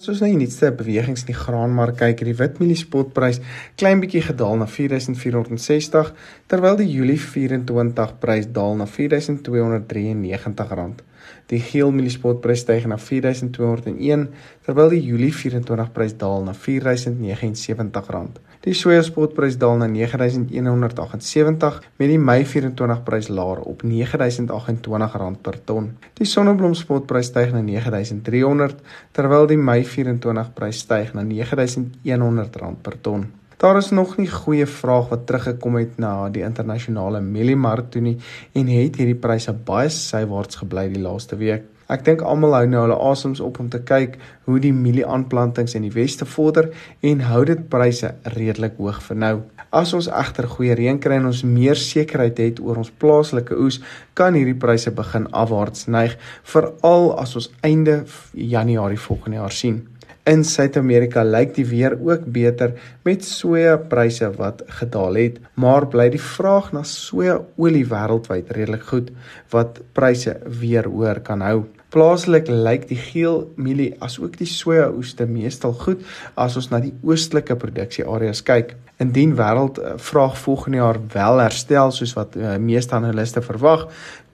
Soos nou die nuutste bewegings in die graanmark kyk, het die witmielie spotprys klein bietjie gedaal na 4460 terwyl die Julie 24 prys daal na R4293. Die geel mielie spotprys styg na 4201 terwyl die Julie 24 prys daal na R4079. Die soja spotprys daal na 9178 met die Mei 24 prys laer op R9028 per ton. Die sonneblom spotprys styg na 9300 terwyl die Mei 24 prys styg na R9100 per ton. Daar is nog nie goeie vraag wat teruggekom het na die internasionale mieliemark toe nie en het hierdie pryse baie sywaarts gebly die laaste week. Ek dink almal hou nou hulle asems op om te kyk hoe die mielieaanplantings in die weste vorder en hou dit pryse redelik hoog vir nou. As ons egter goeie reën kry en ons meer sekerheid het oor ons plaaslike oes, kan hierdie pryse begin afwaarts neig, veral as ons einde Januarie volgende jaar sien. In Suid-Amerika lyk die weer ook beter met sojapryse wat gedaal het, maar bly die vraag na sojaolie wêreldwyd redelik goed wat pryse weer hoër kan hou. Plaaslik lyk die geel mielie asook die sojaoeste meestal goed as ons na die oostelike produksieareas kyk. Indien wêreldvraag eh, volgende jaar wel herstel soos wat uh, meeste analiste verwag,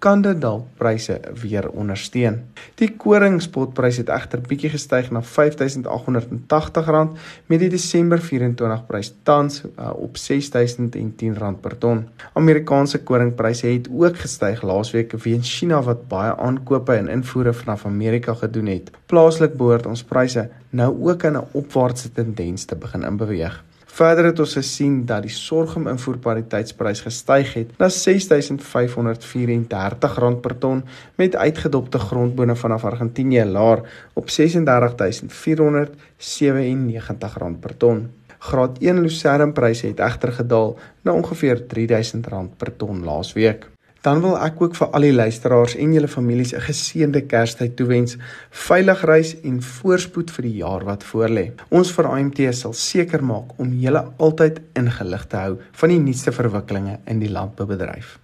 kan dit dalk pryse weer ondersteun. Die koringspotprys het egter bietjie gestyg na R5880 met die Desember 24 prys tans uh, op R6010 per ton. Amerikaanse koringpryse het ook gestyg laasweek weens China wat baie aankope en invoere vanaf Amerika gedoen het. Plaaslik behoort ons pryse nou ook in 'n opwaartse tendens te begin inbeweeg. Verder het ons gesien dat die sorghum invoerpariteitsprys gestyg het na R6534 per ton met uitgedopte grondbone vanaf Argentinië laer op R36497 per ton. Graad 1 lucerne pryse het egter gedaal na ongeveer R3000 per ton laasweek dan wil ek ook vir al die luisteraars en julle families 'n geseënde Kerstyd toewens, veilig reis en voorspoed vir die jaar wat voorlê. Ons vir AMT sal seker maak om julle altyd ingelig te hou van die nuutste verwikkelinge in die landboubedryf.